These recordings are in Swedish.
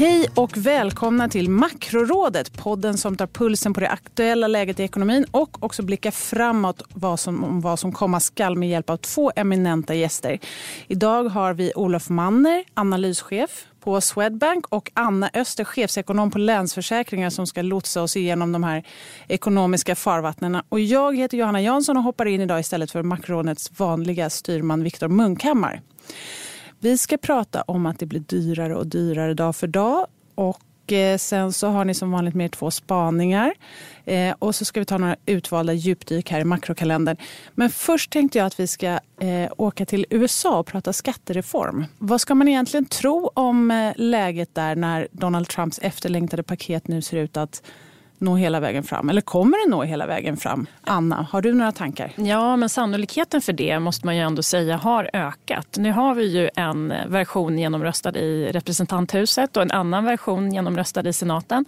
Hej och välkomna till Makrorådet, podden som tar pulsen på det aktuella läget i ekonomin och också blickar framåt vad som, om vad som komma skall med hjälp av två eminenta gäster. Idag har vi Olof Manner, analyschef på Swedbank och Anna Öster, chefsekonom på Länsförsäkringar som ska lotsa oss igenom de här ekonomiska farvattnen. Och jag heter Johanna Jansson och hoppar in idag istället för Makrorådets vanliga styrman Viktor Munkhammar. Vi ska prata om att det blir dyrare och dyrare dag för dag. Och eh, sen så har ni som vanligt med er två spaningar. Eh, och så ska vi ta några utvalda djupdyk här i makrokalendern. Men först tänkte jag att vi ska eh, åka till USA och prata skattereform. Vad ska man egentligen tro om eh, läget där när Donald Trumps efterlängtade paket nu ser ut att nå hela vägen fram? Eller kommer det nå hela vägen fram? Anna, har du några tankar? Ja, men sannolikheten för det måste man ju ändå säga har ökat. Nu har vi ju en version genomröstad i representanthuset och en annan version genomröstad i senaten.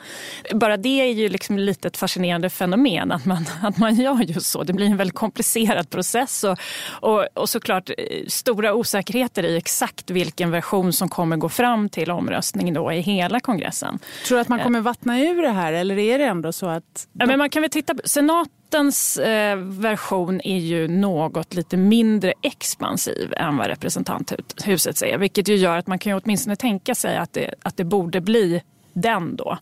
Bara det är ju liksom lite ett fascinerande fenomen att man, att man gör just så. Det blir en väldigt komplicerad process och, och, och såklart eh, stora osäkerheter i exakt vilken version som kommer gå fram till omröstning då i hela kongressen. Tror du att man kommer vattna ur det här eller är det ändå så att... Ja, men man kan väl titta på senatens eh, version är ju något lite mindre expansiv än vad representanthuset är. Vilket ju gör att man kan ju åtminstone tänka sig att det, att det borde bli den då.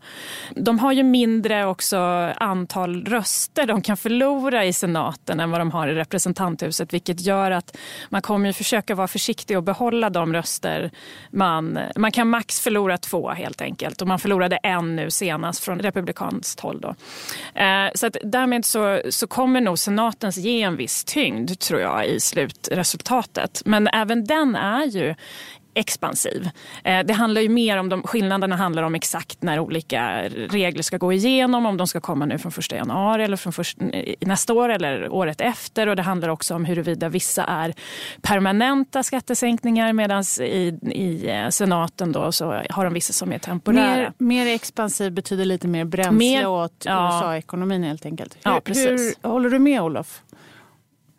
De har ju mindre också antal röster de kan förlora i senaten än vad de har i representanthuset vilket gör att man kommer ju försöka vara försiktig och behålla de röster man... Man kan max förlora två helt enkelt och man förlorade en nu senast från republikanskt håll. Då. Eh, så att därmed så, så kommer nog senatens ge en viss tyngd tror jag i slutresultatet. Men även den är ju expansiv. Eh, det handlar ju mer om de, skillnaderna handlar om exakt när olika regler ska gå igenom, om de ska komma nu från 1 januari eller från först, nästa år eller året efter. Och det handlar också om huruvida vissa är permanenta skattesänkningar medan i, i eh, senaten då så har de vissa som är temporära. Mer, mer expansiv betyder lite mer bränsle mer, åt ja. USA-ekonomin helt enkelt. Hur, ja, precis. hur, håller du med Olof?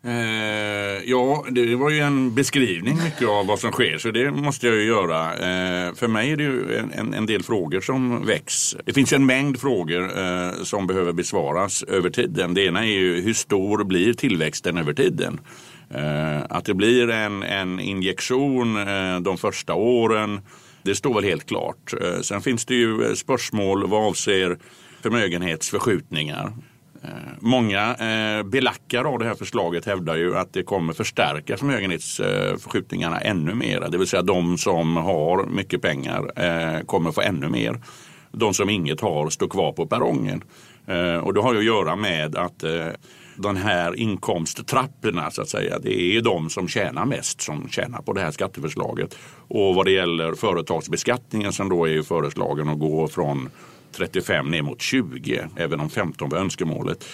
Eh, ja, det var ju en beskrivning mycket av vad som sker så det måste jag ju göra. Eh, för mig är det ju en, en, del frågor som väcks. Det finns en mängd frågor eh, som behöver besvaras över tiden. Det ena är ju hur stor blir tillväxten över tiden? Eh, att det blir en, en injektion eh, de första åren, det står väl helt klart. Eh, sen finns det ju eh, spörsmål vad avser förmögenhetsförskjutningar. Eh, många eh, belackare av det här förslaget hävdar ju att det kommer förstärka förmögenhetsförskjutningarna ännu mer. Det vill säga de som har mycket pengar eh, kommer få ännu mer. De som inget har står kvar på perrongen. Eh, och det har ju att göra med att eh, de här inkomsttrapporna så att säga. Det är de som tjänar mest som tjänar på det här skatteförslaget. Och vad det gäller företagsbeskattningen som då är föreslagen att gå från 35 ner mot 20, även om 15 var önskemålet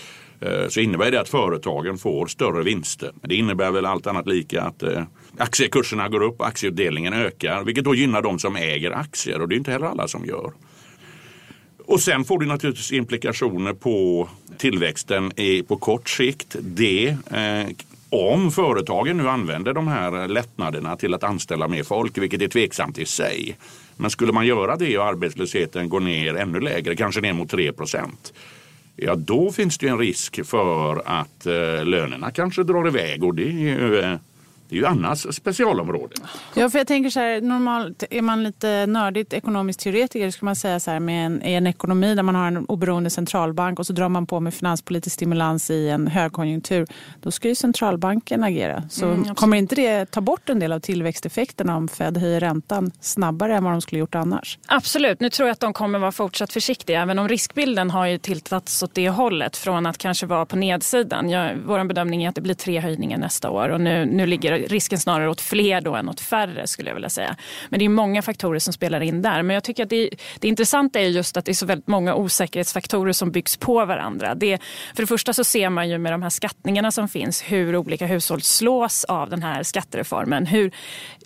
eh, så innebär det att företagen får större vinster. Det innebär väl allt annat lika att eh, aktiekurserna går upp, aktieutdelningen ökar, vilket då gynnar de som äger aktier och det är inte heller alla som gör. Och sen får det naturligtvis implikationer på tillväxten på kort sikt. Det, eh, om företagen nu använder de här lättnaderna till att anställa mer folk, vilket är tveksamt i sig, men skulle man göra det och arbetslösheten går ner ännu lägre, kanske ner mot 3 procent. Ja, då finns det en risk för att eh, lönerna kanske drar iväg och det är ju eh, det är ju Annas specialområde. Ja, för jag tänker så här, normalt är man lite nördigt ekonomisk teoretiker skulle man säga så här med en, en ekonomi där man har en oberoende centralbank och så drar man på med finanspolitisk stimulans i en högkonjunktur. Då ska ju centralbanken agera. Så mm, kommer inte det ta bort en del av tillväxteffekterna om Fed höjer räntan snabbare än vad de skulle gjort annars? Absolut. Nu tror jag att de kommer vara fortsatt försiktiga. Även om riskbilden har ju tilltats åt det hållet från att kanske vara på nedsidan. Jag, vår bedömning är att det blir tre höjningar nästa år och nu, nu ligger risken snarare åt fler då än åt färre skulle jag vilja säga. Men det är många faktorer som spelar in där. Men jag tycker att det, det intressanta är just att det är så väldigt många osäkerhetsfaktorer som byggs på varandra. Det, för det första så ser man ju med de här skattningarna som finns hur olika hushåll slås av den här skattereformen. Hur,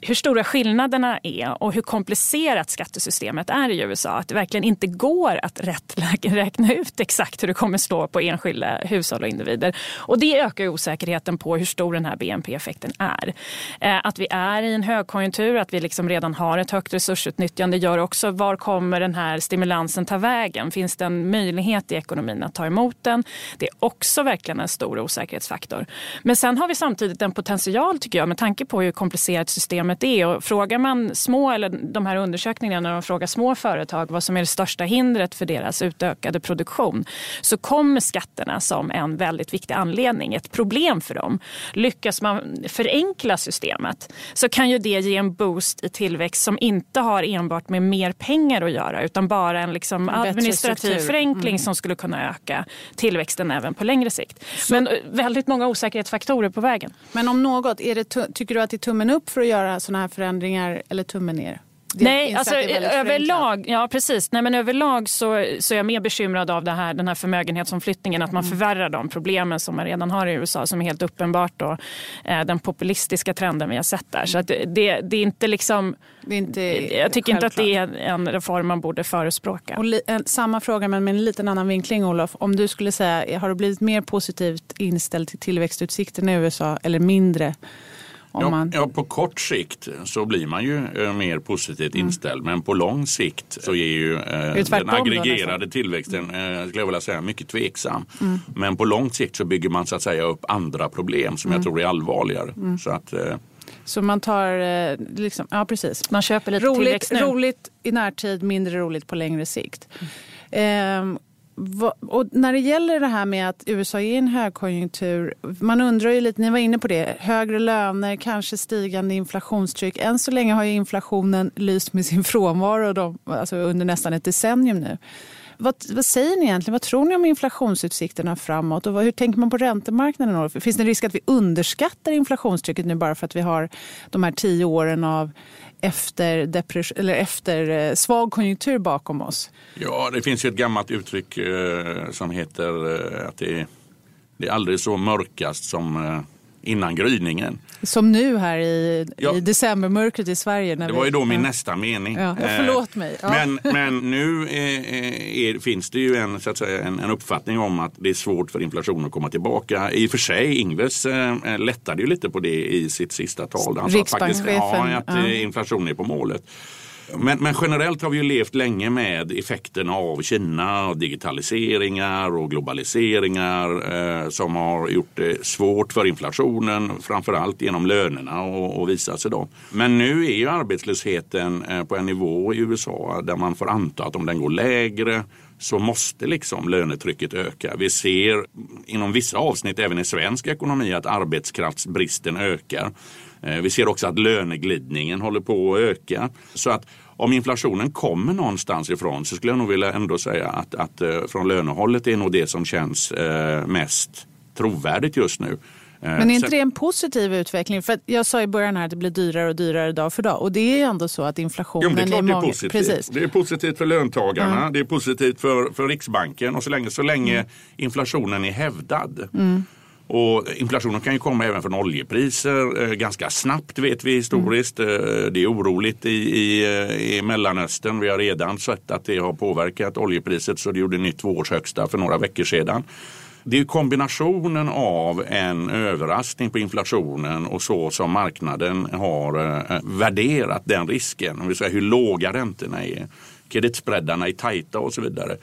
hur stora skillnaderna är och hur komplicerat skattesystemet är i USA. Att det verkligen inte går att rätt räkna ut exakt hur det kommer slå på enskilda hushåll och individer. Och det ökar osäkerheten på hur stor den här BNP-effekten är är. Eh, att vi är i en högkonjunktur, att vi liksom redan har ett högt resursutnyttjande gör också var kommer den här stimulansen ta vägen? Finns det en möjlighet i ekonomin att ta emot den? Det är också verkligen en stor osäkerhetsfaktor. Men sen har vi samtidigt en potential tycker jag med tanke på hur komplicerat systemet är. Och frågar man små, eller de här undersökningarna när man frågar små företag vad som är det största hindret för deras utökade produktion så kommer skatterna som en väldigt viktig anledning, ett problem för dem. Lyckas man förenkla systemet så kan ju det ge en boost i tillväxt som inte har enbart med mer pengar att göra utan bara en liksom administrativ förenkling mm. som skulle kunna öka tillväxten även på längre sikt. Så. Men eh, väldigt många osäkerhetsfaktorer på vägen. Men om något, är det, tycker du att det är tummen upp för att göra sådana här förändringar eller tummen ner? Nej, alltså, överlag, ja, precis. Nej, men överlag så, så är jag mer bekymrad av det här, den här förmögenhetsomflyttningen. Att man mm. förvärrar de problemen som man redan har i USA som är helt uppenbart då, eh, den populistiska trenden vi har sett där. Så att det, det är inte liksom... Det är inte jag tycker självklart. inte att det är en reform man borde förespråka. Och li, en, samma fråga men med en liten annan vinkling Olof. Om du skulle säga, har du blivit mer positivt inställd till tillväxtutsikterna i USA eller mindre? Ja, man... ja, på kort sikt så blir man ju eh, mer positivt mm. inställd. Men på lång sikt så är ju eh, den aggregerade tillväxten, eh, skulle jag vilja säga, mycket tveksam. Mm. Men på lång sikt så bygger man så att säga upp andra problem som mm. jag tror är allvarligare. Mm. Så att, eh... Så man tar, eh, liksom, ja precis. Man köper lite roligt, roligt i närtid, mindre roligt på längre sikt. Mm. Och när det gäller det här med att USA är i en högkonjunktur, man undrar ju lite, ni var inne på det, högre löner, kanske stigande inflationstryck. Än så länge har ju inflationen lyst med sin frånvaro de, alltså under nästan ett decennium nu. Vad, vad, säger ni egentligen? Vad tror ni om inflationsutsikterna framåt? Och vad, hur tänker man på räntemarknaden? Finns det en risk att vi underskattar inflationstrycket nu bara för att vi har de här tio åren av efter, eller efter eh, svag konjunktur bakom oss? Ja, det finns ju ett gammalt uttryck eh, som heter eh, att det är, det är aldrig så mörkast som eh, innan gryningen. Som nu här i, ja. i decembermörkret i Sverige. det var ju då min ja. nästa mening. Ja, förlåt mig. Ja. Men, men nu är, finns det ju en, så att säga, en, en, uppfattning om att det är svårt för inflationen att komma tillbaka. I och för sig, Ingves äh, lättade ju lite på det i sitt sista tal. Han sa faktiskt ja, att inflationen är på målet. Men, men, generellt har vi ju levt länge med effekterna av Kina och digitaliseringar och globaliseringar eh, som har gjort det svårt för inflationen, framförallt genom lönerna och, och visat sig då. Men nu är ju arbetslösheten eh, på en nivå i USA där man får anta att om den går lägre så måste liksom lönetrycket öka. Vi ser inom vissa avsnitt även i svensk ekonomi att arbetskraftsbristen ökar. Eh, vi ser också att löneglidningen håller på att öka. Så att om inflationen kommer någonstans ifrån så skulle jag nog vilja ändå säga att, att eh, från lönehållet är nog det som känns eh, mest trovärdigt just nu. Men är inte det en positiv utveckling? För jag sa i början här att det blir dyrare och dyrare dag för dag. Och det är ändå så att inflationen jo, det är, klart är många... Det är, positivt. Precis. det är positivt för löntagarna, mm. det är positivt för, för Riksbanken och så länge, så länge inflationen är hävdad mm. Och inflationen kan ju komma även från oljepriser eh, ganska snabbt vet vi historiskt. Mm. Eh, det är oroligt i, i, eh, i Mellanöstern. Vi har redan sett att det har påverkat oljepriset så det gjorde nytt tvåårshögsta för några veckor sedan. Det är kombinationen av en överraskning på inflationen och så som marknaden har värderat den risken. Om vi säger hur låga räntorna är. Kreditspreadarna är tajta och så vidare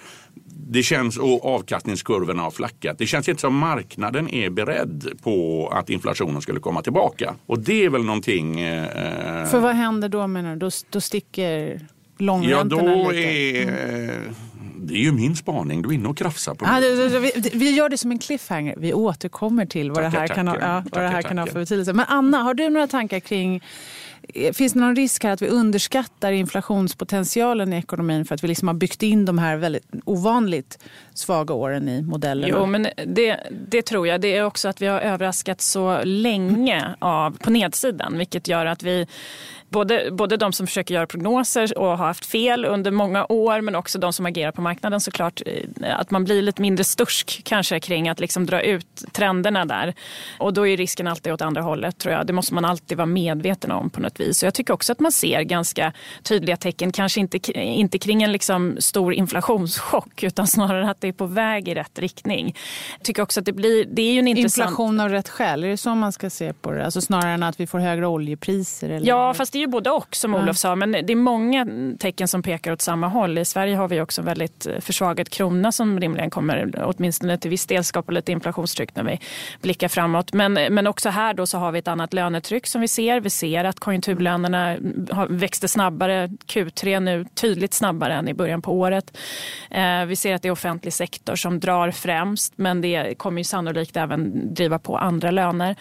det känns, och avkastningskurvorna har flackat. Det känns inte som marknaden är beredd på att inflationen skulle komma tillbaka. Och det är väl någonting... Eh, För vad händer då menar du? Då, då sticker långräntorna ja, då lite? Är, mm. Det är ju min spaning. Du är inne och krafsar på ah, det. Vi, vi, gör det som en cliffhanger. Vi återkommer till vad tackar, det här, kan, ha, ja, vad tackar, det här kan ha för betydelse. Men Anna, har du några tankar kring Eh, finns det någon risk här att vi underskattar inflationspotentialen i ekonomin för att vi liksom har byggt in de här väldigt ovanligt svaga åren i modellerna? Jo, men det, det tror jag. Det är också att vi har överraskat så länge av, på nedsidan vilket gör att vi både, både de som försöker göra prognoser och har haft fel under många år men också de som agerar på marknaden såklart. Eh, att man blir lite mindre stursk kanske kring att liksom dra ut trenderna där. Och då är risken alltid åt andra hållet tror jag. Det måste man alltid vara medveten om på något vis. Så jag tycker också att man ser ganska tydliga tecken, kanske inte, inte kring en liksom stor inflationschock utan snarare att det är på väg i rätt riktning. Jag tycker också att det blir, det är ju en intressant... Inflation av rätt skäl, är det så man ska se på det? Alltså snarare än att vi får högre oljepriser? Eller? Ja, fast det är ju både och som Olof sa. Men det är många tecken som pekar åt samma håll. I Sverige har vi också en väldigt eh, försvagad krona som rimligen kommer åtminstone till viss del skapa lite inflationstryck när vi blickar framåt. Men, men också här då så har vi ett annat lönetryck som vi ser. Vi ser att konjunkturlönerna växte snabbare Q3 nu, tydligt snabbare än i början på året. Eh, vi ser att det är offentlig sektor som drar främst men det kommer ju sannolikt även driva på andra löner.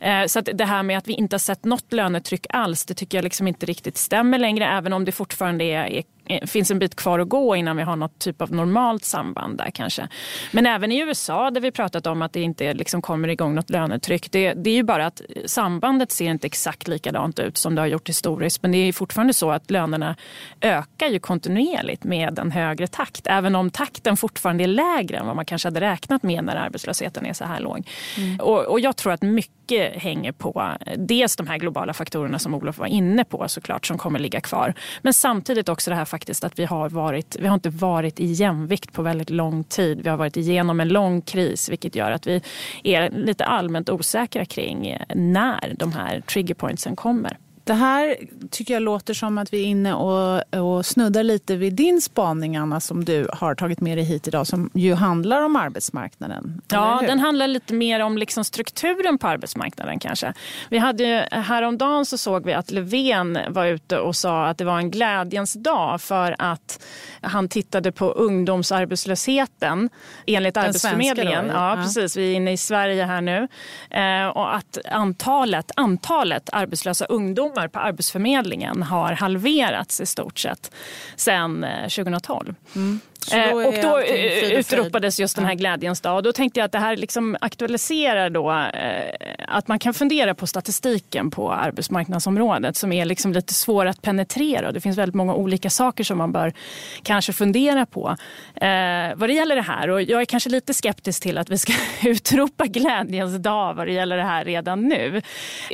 Eh, så att det här med att vi inte har sett något lönetryck alls, det tycker jag liksom inte riktigt stämmer längre även om det fortfarande är, finns en bit kvar att gå innan vi har något typ av normalt samband där kanske. Men även i USA där vi pratat om att det inte liksom kommer igång något lönetryck. Det, det är ju bara att sambandet ser inte exakt likadant ut som det har gjort historiskt. Men det är fortfarande så att lönerna ökar ju kontinuerligt med en högre takt. Även om takten fortfarande är lägre än vad man kanske hade räknat med när arbetslösheten är så här låg. Mm. Och, och jag tror att mycket hänger på dels de här globala faktorerna som Olof var inne på såklart som kommer ligga kvar. Men samtidigt också det här faktiskt att vi har, varit, vi har inte varit i jämvikt på väldigt lång tid. Vi har varit igenom en lång kris vilket gör att vi är lite allmänt osäkra kring när de här triggerpointsen kommer. Det här tycker jag låter som att vi är inne och, och snuddar lite vid din spaning, Anna, som du har tagit med dig hit idag, som ju handlar om arbetsmarknaden. Ja, den handlar lite mer om liksom strukturen på arbetsmarknaden kanske. Vi hade, häromdagen så såg vi att Löfven var ute och sa att det var en glädjens dag för att han tittade på ungdomsarbetslösheten enligt den Arbetsförmedlingen. Då, ja. ja, precis. Vi är inne i Sverige här nu. Eh, och att antalet, antalet arbetslösa ungdomar ungdomar på Arbetsförmedlingen har halverats i stort sett sedan 2012. Eh, mm. Eh, då och då utropades just den här glädjens dag. Och då tänkte jag att det här liksom aktualiserar då eh, att man kan fundera på statistiken på arbetsmarknadsområdet som är liksom lite svår att penetrera. Det finns väldigt många olika saker som man bör kanske fundera på eh, vad det gäller det här. Och jag är kanske lite skeptisk till att vi ska utropa glädjens dag vad det gäller det här redan nu.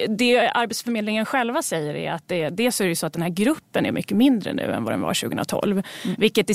Det Arbetsförmedlingen själva säger är att det, dels är det så att den här gruppen är mycket mindre nu än vad den var 2012. Mm. Vilket i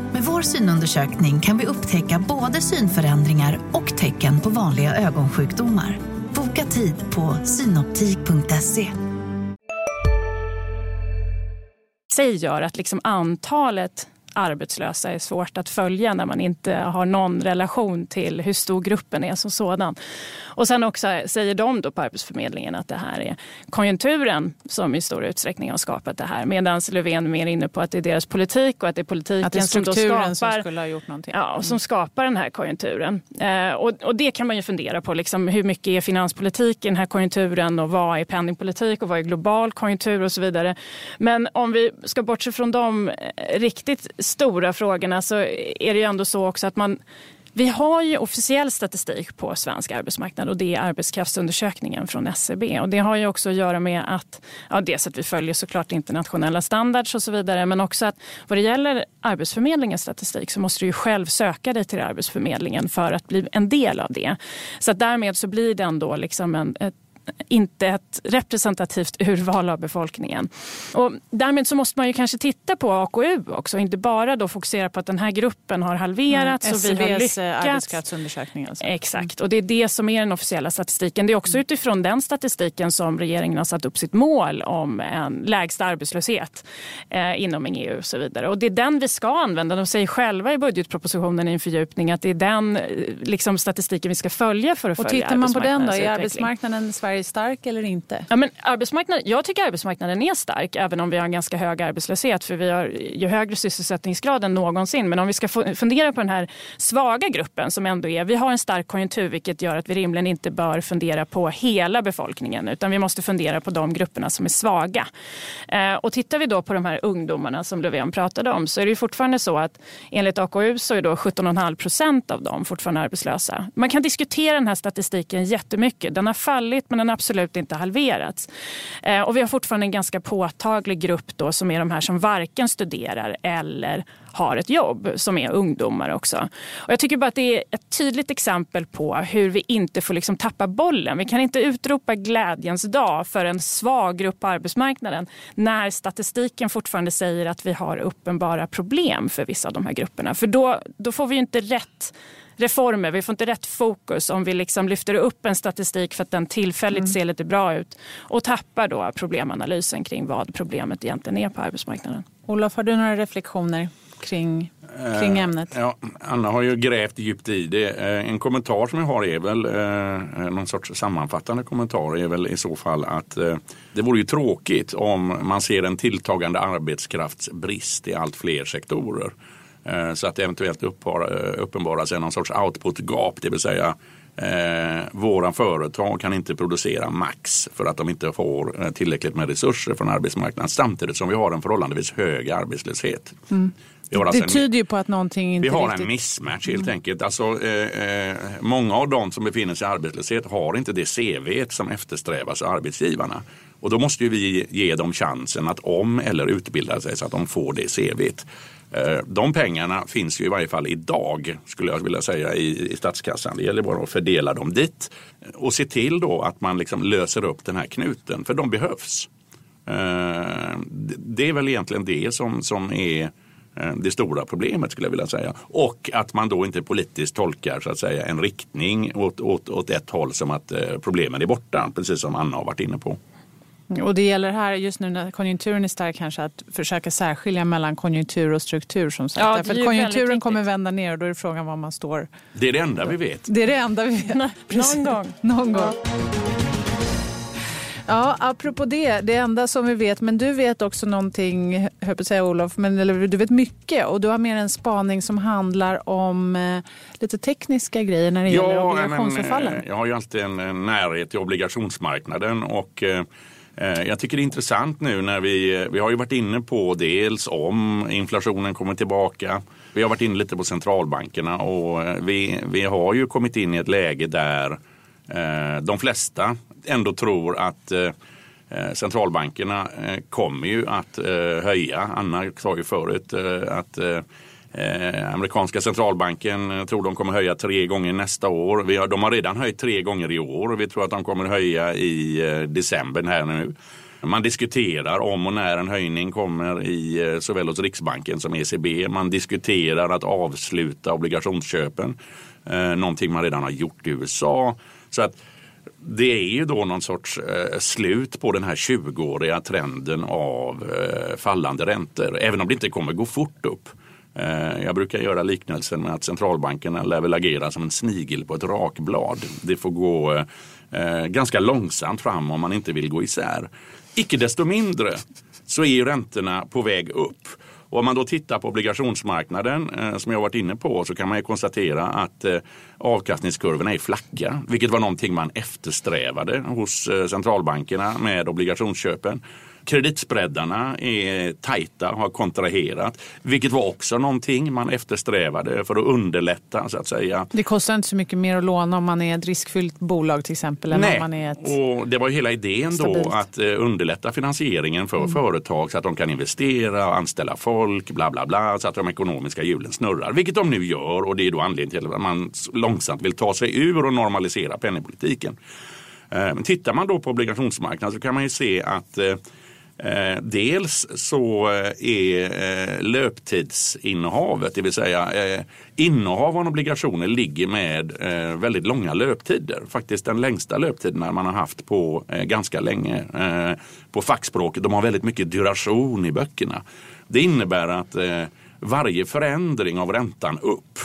Vår synundersökning kan vi upptäcka både synförändringar och tecken på vanliga ögonsjukdomar. Boka tid på synoptik.se. Säg gör att liksom antalet arbetslösa är svårt att följa när man inte har någon relation till hur stor gruppen är som sådan. Och sen också säger de då på Arbetsförmedlingen att det här är konjunkturen som i stor utsträckning har skapat det här. Medan Löfven är mer inne på att det är deras politik och att det är politiken att det är som då skapar, som skulle ha gjort någonting. Ja, mm. som skapar den här konjunkturen. Eh, och, och, det kan man ju fundera på. Liksom, hur mycket är finanspolitik i den här konjunkturen och vad är penningpolitik och vad är global konjunktur och så vidare. Men om vi ska bortse från de eh, riktigt stora frågorna så är det ju ändå så också att man vi har ju officiell statistik på svensk arbetsmarknad och det är arbetskraftsundersökningen från SCB. Och det har ju också att göra med att, ja, dels att vi följer såklart internationella standards och så vidare, men också att vad det gäller Arbetsförmedlingens statistik så måste du ju själv söka dig till Arbetsförmedlingen för att bli en del av det. Så att därmed så blir det ändå liksom en, ett inte ett representativt urval av befolkningen. Och därmed så måste man ju kanske titta på AKU också, inte bara då fokusera på att den här gruppen har halverats mm. och vi har eh, lyckats. arbetskraftsundersökning. Alltså. Exakt, och det är det som är den officiella statistiken. Det är också utifrån den statistiken som regeringen har satt upp sitt mål om en lägsta arbetslöshet eh, inom EU och så vidare. Och det är den vi ska använda. De säger själva i budgetpropositionen i en fördjupning att det är den eh, liksom, statistiken vi ska följa för att och följa tittar man på den då, är arbetsmarknaden i är stark eller inte? Ja, men arbetsmarknaden, jag tycker arbetsmarknaden är stark även om vi har en ganska hög arbetslöshet för vi har ju högre sysselsättningsgrad än någonsin. Men om vi ska fundera på den här svaga gruppen som ändå är, vi har en stark konjunktur vilket gör att vi rimligen inte bör fundera på hela befolkningen utan vi måste fundera på de grupperna som är svaga. Eh, och tittar vi då på de här ungdomarna som Löfven pratade om så är det fortfarande så att enligt AKU så är då 17,5 procent av dem fortfarande arbetslösa. Man kan diskutera den här statistiken jättemycket. Den har fallit men den har absolut inte halverats. Eh, och vi har fortfarande en ganska påtaglig grupp då som är de här som varken studerar eller har ett jobb, som är ungdomar också. Och jag tycker bara att det är ett tydligt exempel på hur vi inte får liksom tappa bollen. Vi kan inte utropa glädjens dag för en svag grupp på arbetsmarknaden när statistiken fortfarande säger att vi har uppenbara problem för vissa av de här grupperna. För då, då får vi inte rätt reformer. Vi får inte rätt fokus om vi liksom lyfter upp en statistik för att den tillfälligt mm. ser lite bra ut och tappar då problemanalysen kring vad problemet egentligen är på arbetsmarknaden. Olof, har du några reflektioner kring, kring eh, ämnet? Ja, Anna har ju grävt djupt i det. Eh, en kommentar som jag har är väl eh, någon sorts sammanfattande kommentar är väl i så fall att det vore ju tråkigt om man ser en tilltagande arbetskraftsbrist i allt fler sektorer. Så att det eventuellt uppenbarar sig någon sorts output gap, det vill säga Eh, våra företag kan inte producera max för att de inte får tillräckligt med resurser från arbetsmarknaden samtidigt som vi har en förhållandevis hög arbetslöshet. Mm. Alltså det tyder ju på att någonting inte Vi har riktigt... en mismatch helt mm. enkelt. Alltså, eh, eh, många av de som befinner sig i arbetslöshet har inte det CV som eftersträvas av arbetsgivarna. Och då måste vi ge dem chansen att om eller utbilda sig så att de får det CVt. Eh, de pengarna finns ju i varje fall idag skulle jag vilja säga i, i statskassan. Det gäller bara att fördela dem dit och se till då att man liksom löser upp den här knuten för de behövs. Eh, det är väl egentligen det som, som är det stora problemet skulle jag vilja säga. Och att man då inte politiskt tolkar så att säga en riktning åt, åt, åt ett håll som att problemen är borta, precis som Anna har varit inne på. Och det gäller här just nu när konjunkturen är stark kanske att försöka särskilja mellan konjunktur och struktur som sagt. Ja, För konjunkturen kommer vända ner och då är frågan var man står. Det är det enda vi vet. Det är det enda vi vet. Någon gång. Någon gång. Ja, apropå det, det enda som vi vet, men du vet också någonting, höll på att säga Olof, men eller, du vet mycket och du har mer en spaning som handlar om eh, lite tekniska grejer när det ja, gäller obligationsförfallen. Men, jag har ju alltid en närhet till obligationsmarknaden och eh, Eh, jag tycker det är intressant nu när vi, vi har ju varit inne på dels om inflationen kommer tillbaka. Vi har varit inne lite på centralbankerna och eh, vi, vi har ju kommit in i ett läge där eh, de flesta ändå tror att eh, eh, centralbankerna eh, kommer ju att höja. Anna sa ju förut att Eh, amerikanska centralbanken eh, tror de kommer höja tre gånger nästa år. Vi har, de har redan höjt tre gånger i år och vi tror att de kommer höja i eh, december här nu. Man diskuterar om och när en höjning kommer i eh, såväl hos Riksbanken som ECB. Man diskuterar att avsluta obligationsköpen. Eh, någonting man redan har gjort i USA. Så att det är ju då någon sorts eh, slut på den här 20-åriga trenden av eh, fallande räntor. Även om det inte kommer gå fort upp. Eh, jag brukar göra liknelsen med att centralbankerna lär väl agera som en snigel på ett rakblad. Det får gå eh, ganska långsamt fram om man inte vill gå isär. Icke desto mindre så är ju räntorna på väg upp. Och om man då tittar på obligationsmarknaden eh, som jag varit inne på så kan man konstatera att eh, avkastningskurvorna är flacka. Vilket var någonting man eftersträvade hos eh, centralbankerna med obligationsköpen. Kreditspreadarna är tajta, har kontraherat. Vilket var också någonting man eftersträvade för att underlätta så att säga. Det kostar inte så mycket mer att låna om man är ett riskfyllt bolag till exempel. Än Nej, om man är ett och det var ju hela idén stabilt. då att eh, underlätta finansieringen för mm. företag så att de kan investera, och anställa folk, bla bla bla, så att de ekonomiska hjulen snurrar. Vilket de nu gör och det är då anledningen till att man långsamt vill ta sig ur och normalisera penningpolitiken. Men tittar man då på obligationsmarknaden så kan man ju se att Eh, Eh, dels så eh, är eh, löptidsinnehavet, det vill säga eh, innehav av obligationer ligger med eh, väldigt långa löptider. Faktiskt den längsta löptiden man har haft på eh, ganska länge. Eh, på fackspråket, de har väldigt mycket duration i böckerna. Det innebär att eh, varje förändring av räntan upp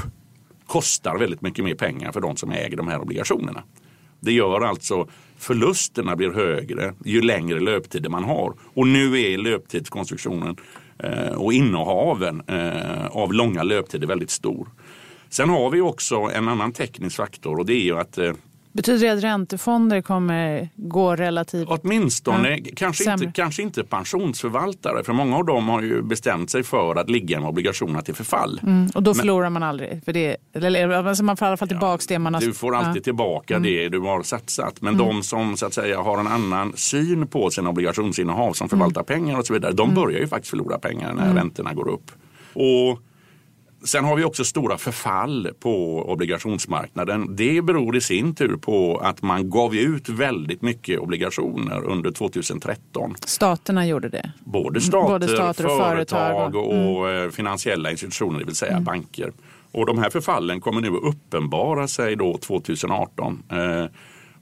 kostar väldigt mycket mer pengar för de som äger de här obligationerna. Det gör alltså förlusterna blir högre ju längre löptider man har. Och nu är löptidskonstruktionen eh, och innehaven eh, av långa löptider väldigt stor. Sen har vi också en annan teknisk faktor och det är ju att eh, Betyder det att räntefonder kommer gå relativt... Åtminstone, ja, kanske, inte, kanske inte pensionsförvaltare. För många av dem har ju bestämt sig för att ligga med obligationerna till förfall. Mm, och då förlorar Men, man aldrig? För det, eller alltså man får i alla fall tillbaka ja, det man har... Du får alltid ja. tillbaka mm. det du har satsat. Men mm. de som så att säga har en annan syn på sina obligationsinnehav som förvaltar mm. pengar och så vidare. De mm. börjar ju faktiskt förlora pengar när mm. räntorna går upp. Och Sen har vi också stora förfall på obligationsmarknaden. Det beror i sin tur på att man gav ut väldigt mycket obligationer under 2013. Staterna gjorde det? Både stater, Både stater och företag och, och mm. finansiella institutioner, det vill säga mm. banker. Och de här förfallen kommer nu att uppenbara sig då 2018. Eh,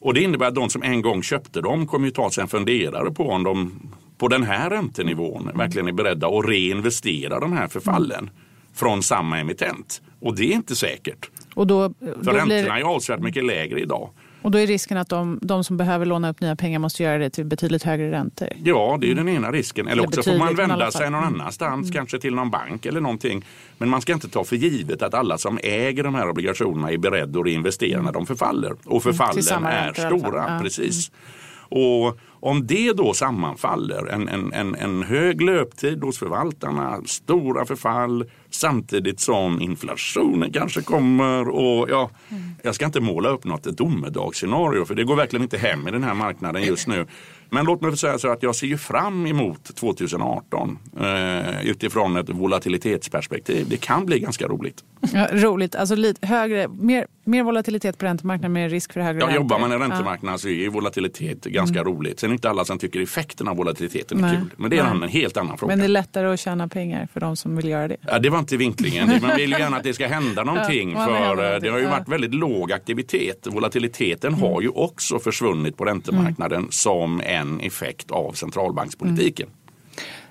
och det innebär att de som en gång köpte dem kommer att ta sig en funderare på om de på den här räntenivån mm. verkligen är beredda att reinvestera de här förfallen från samma emittent. Och det är inte säkert. Och då, då För räntorna blir... är avsevärt mycket lägre idag. Och då är risken att de, de, som behöver låna upp nya pengar måste göra det till betydligt högre räntor? Ja, det är den ena risken. Eller, eller också får man vända sig någon annanstans, mm. kanske till någon bank eller någonting. Men man ska inte ta för givet att alla som äger de här obligationerna är beredda att reinvestera mm. när de förfaller. Och mm. förfallen är stora. Ja. Precis. Mm. Och om det då sammanfaller, en, en, en, en hög löptid hos förvaltarna, stora förfall samtidigt som inflationen kanske kommer och ja, mm. jag ska inte måla upp något domedagsscenario för det går verkligen inte hem i den här marknaden just nu. Men låt mig säga så att jag ser ju fram emot 2018 eh, utifrån ett volatilitetsperspektiv. Det kan bli ganska roligt. Ja, roligt, alltså lite högre, mer, mer volatilitet på räntemarknaden, mer risk för högre ja, räntor. Jobbar man i räntemarknaden ja. så är volatilitet ganska mm. roligt. Sen är det inte alla som tycker effekten av volatiliteten är Nej. kul. Men det är en helt annan fråga. Men det är lättare att tjäna pengar för de som vill göra det. Ja, det var inte vinklingen. Man vill ju gärna att det ska hända någonting. Ja, för eh, det har ju varit väldigt låg aktivitet. Volatiliteten mm. har ju också försvunnit på räntemarknaden mm. som en effekt av centralbankspolitiken. Mm.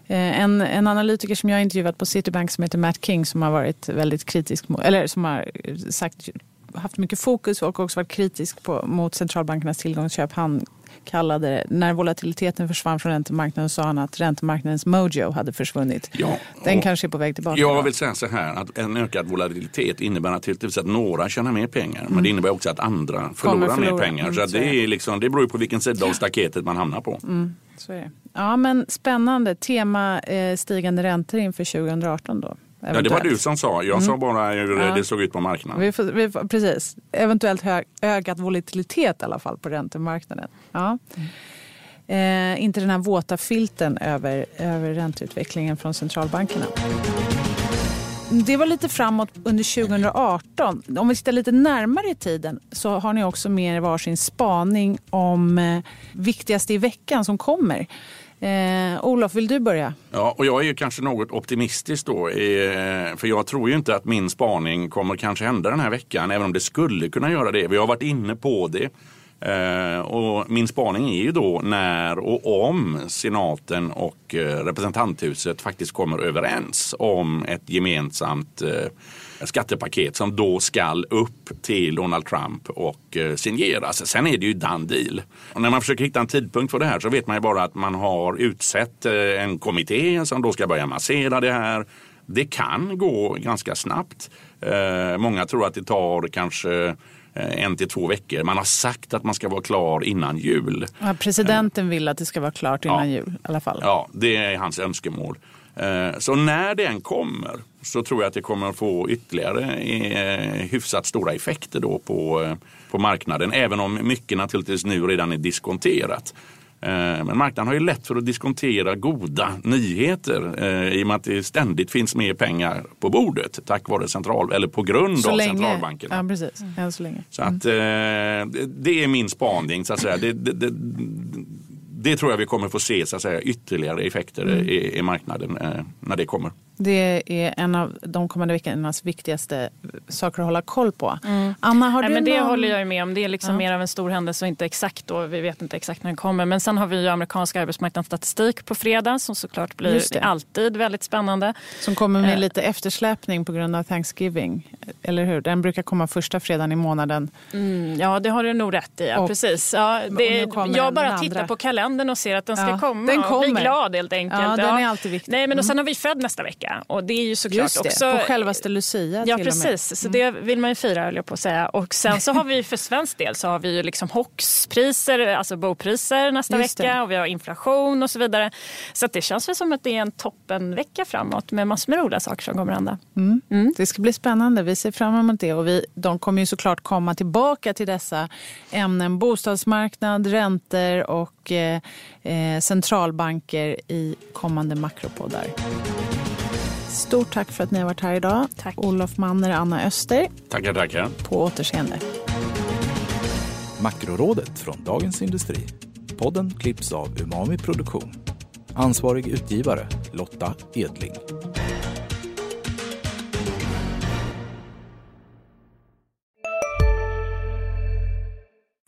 En, en, analytiker som jag intervjuat på Citibank som heter Matt King som har varit väldigt kritisk, eller som har eh, sagt haft mycket fokus och också varit kritisk på, mot centralbankernas tillgångsköp. Han kallade när volatiliteten försvann från räntemarknaden sa han att räntemarknadens mojo hade försvunnit. Ja, Den kanske är på väg tillbaka. Jag vill säga så här att en ökad volatilitet innebär naturligtvis att några tjänar mer pengar mm. men det innebär också att andra förlorar, förlora. mer pengar. Mm, så, så det, är liksom, det beror på vilken sida av staketet man hamnar på. Mm, så är det. Ja men spännande. Tema eh, stigande räntor inför 2018 då. Ja, det var du som sa. Jag mm. sa bara hur ja. det såg ut på marknaden. Vi får, vi får, precis. Eventuellt hög, ökad volatilitet i alla fall på räntemarknaden. Ja. Mm. Eh, inte den här våta filten över, över ränteutvecklingen från centralbankerna. Det var lite framåt under 2018. Om vi tittar lite närmare i tiden så har ni också med er varsin spaning om eh, viktigaste i veckan som kommer. Eh, Olof, vill du börja? Ja, och jag är ju kanske något optimistisk då. Eh, för jag tror ju inte att min spaning kommer kanske hända den här veckan, även om det skulle kunna göra det. Vi har varit inne på det. Eh, och min spaning är ju då när och om senaten och eh, representanthuset faktiskt kommer överens om ett gemensamt eh, skattepaket som då skall upp till Donald Trump och eh, signeras. Sen är det ju done deal. Och när man försöker hitta en tidpunkt för det här så vet man ju bara att man har utsett eh, en kommitté som då ska börja massera det här. Det kan gå ganska snabbt. Eh, många tror att det tar kanske en till två veckor. Man har sagt att man ska vara klar innan jul. Ja, presidenten vill att det ska vara klart innan ja. jul i alla fall. Ja, det är hans önskemål. Eh, så när den kommer så tror jag att det kommer att få ytterligare eh, hyfsat stora effekter då på, eh, på marknaden. Även om mycket naturligtvis nu redan är diskonterat. Men marknaden har ju lätt för att diskontera goda nyheter i och med att det ständigt finns mer pengar på bordet tack vare central, eller på grund så av länge. centralbankerna. Ja, precis. Än så länge. Så att, det är min spaning. Så att säga. Det, det, det, det tror jag vi kommer få se så att säga, ytterligare effekter mm. i, i, marknaden eh, när det kommer. Det är en av de kommande veckornas viktigaste saker att hålla koll på. Mm. Anna, har Nej, du men Det någon... håller jag med om. Det är liksom ja. mer av en stor händelse och inte exakt då. Vi vet inte exakt när den kommer. Men sen har vi ju amerikansk arbetsmarknadsstatistik på fredag som såklart blir alltid väldigt spännande. Som kommer med eh. lite eftersläpning på grund av Thanksgiving. Eller hur? Den brukar komma första fredagen i månaden. Mm, ja, det har du nog rätt i. Ja, och, precis. Ja, det, jag bara tittar på kalendern och ser att den ska ja, komma. Den kommer. Och blir glad helt enkelt. Ja, den är alltid viktig. Nej, men och sen har vi född nästa vecka. Och det är ju såklart Just det, också... på självaste Lucia Ja, precis. Så det vill man ju fira, höll jag på att säga. Och sen så har vi för svensk del så har vi ju liksom HOX-priser, alltså bopriser nästa Just vecka. Det. Och vi har inflation och så vidare. Så det känns väl som att det är en toppenvecka framåt med massor med roliga saker som kommer hända. Mm. Mm. Det ska bli spännande. Vi ser fram emot det. Och vi, de kommer ju såklart komma tillbaka till dessa ämnen. Bostadsmarknad, räntor och eh, eh, centralbanker i kommande makropoddar. Stort tack för att ni har varit här idag. Tack. Olof Manner och Anna Öster. Tackar, tackar. På återseende. Makrorådet från Dagens Industri. Podden klipps av Umami Produktion. Ansvarig utgivare Lotta Edling.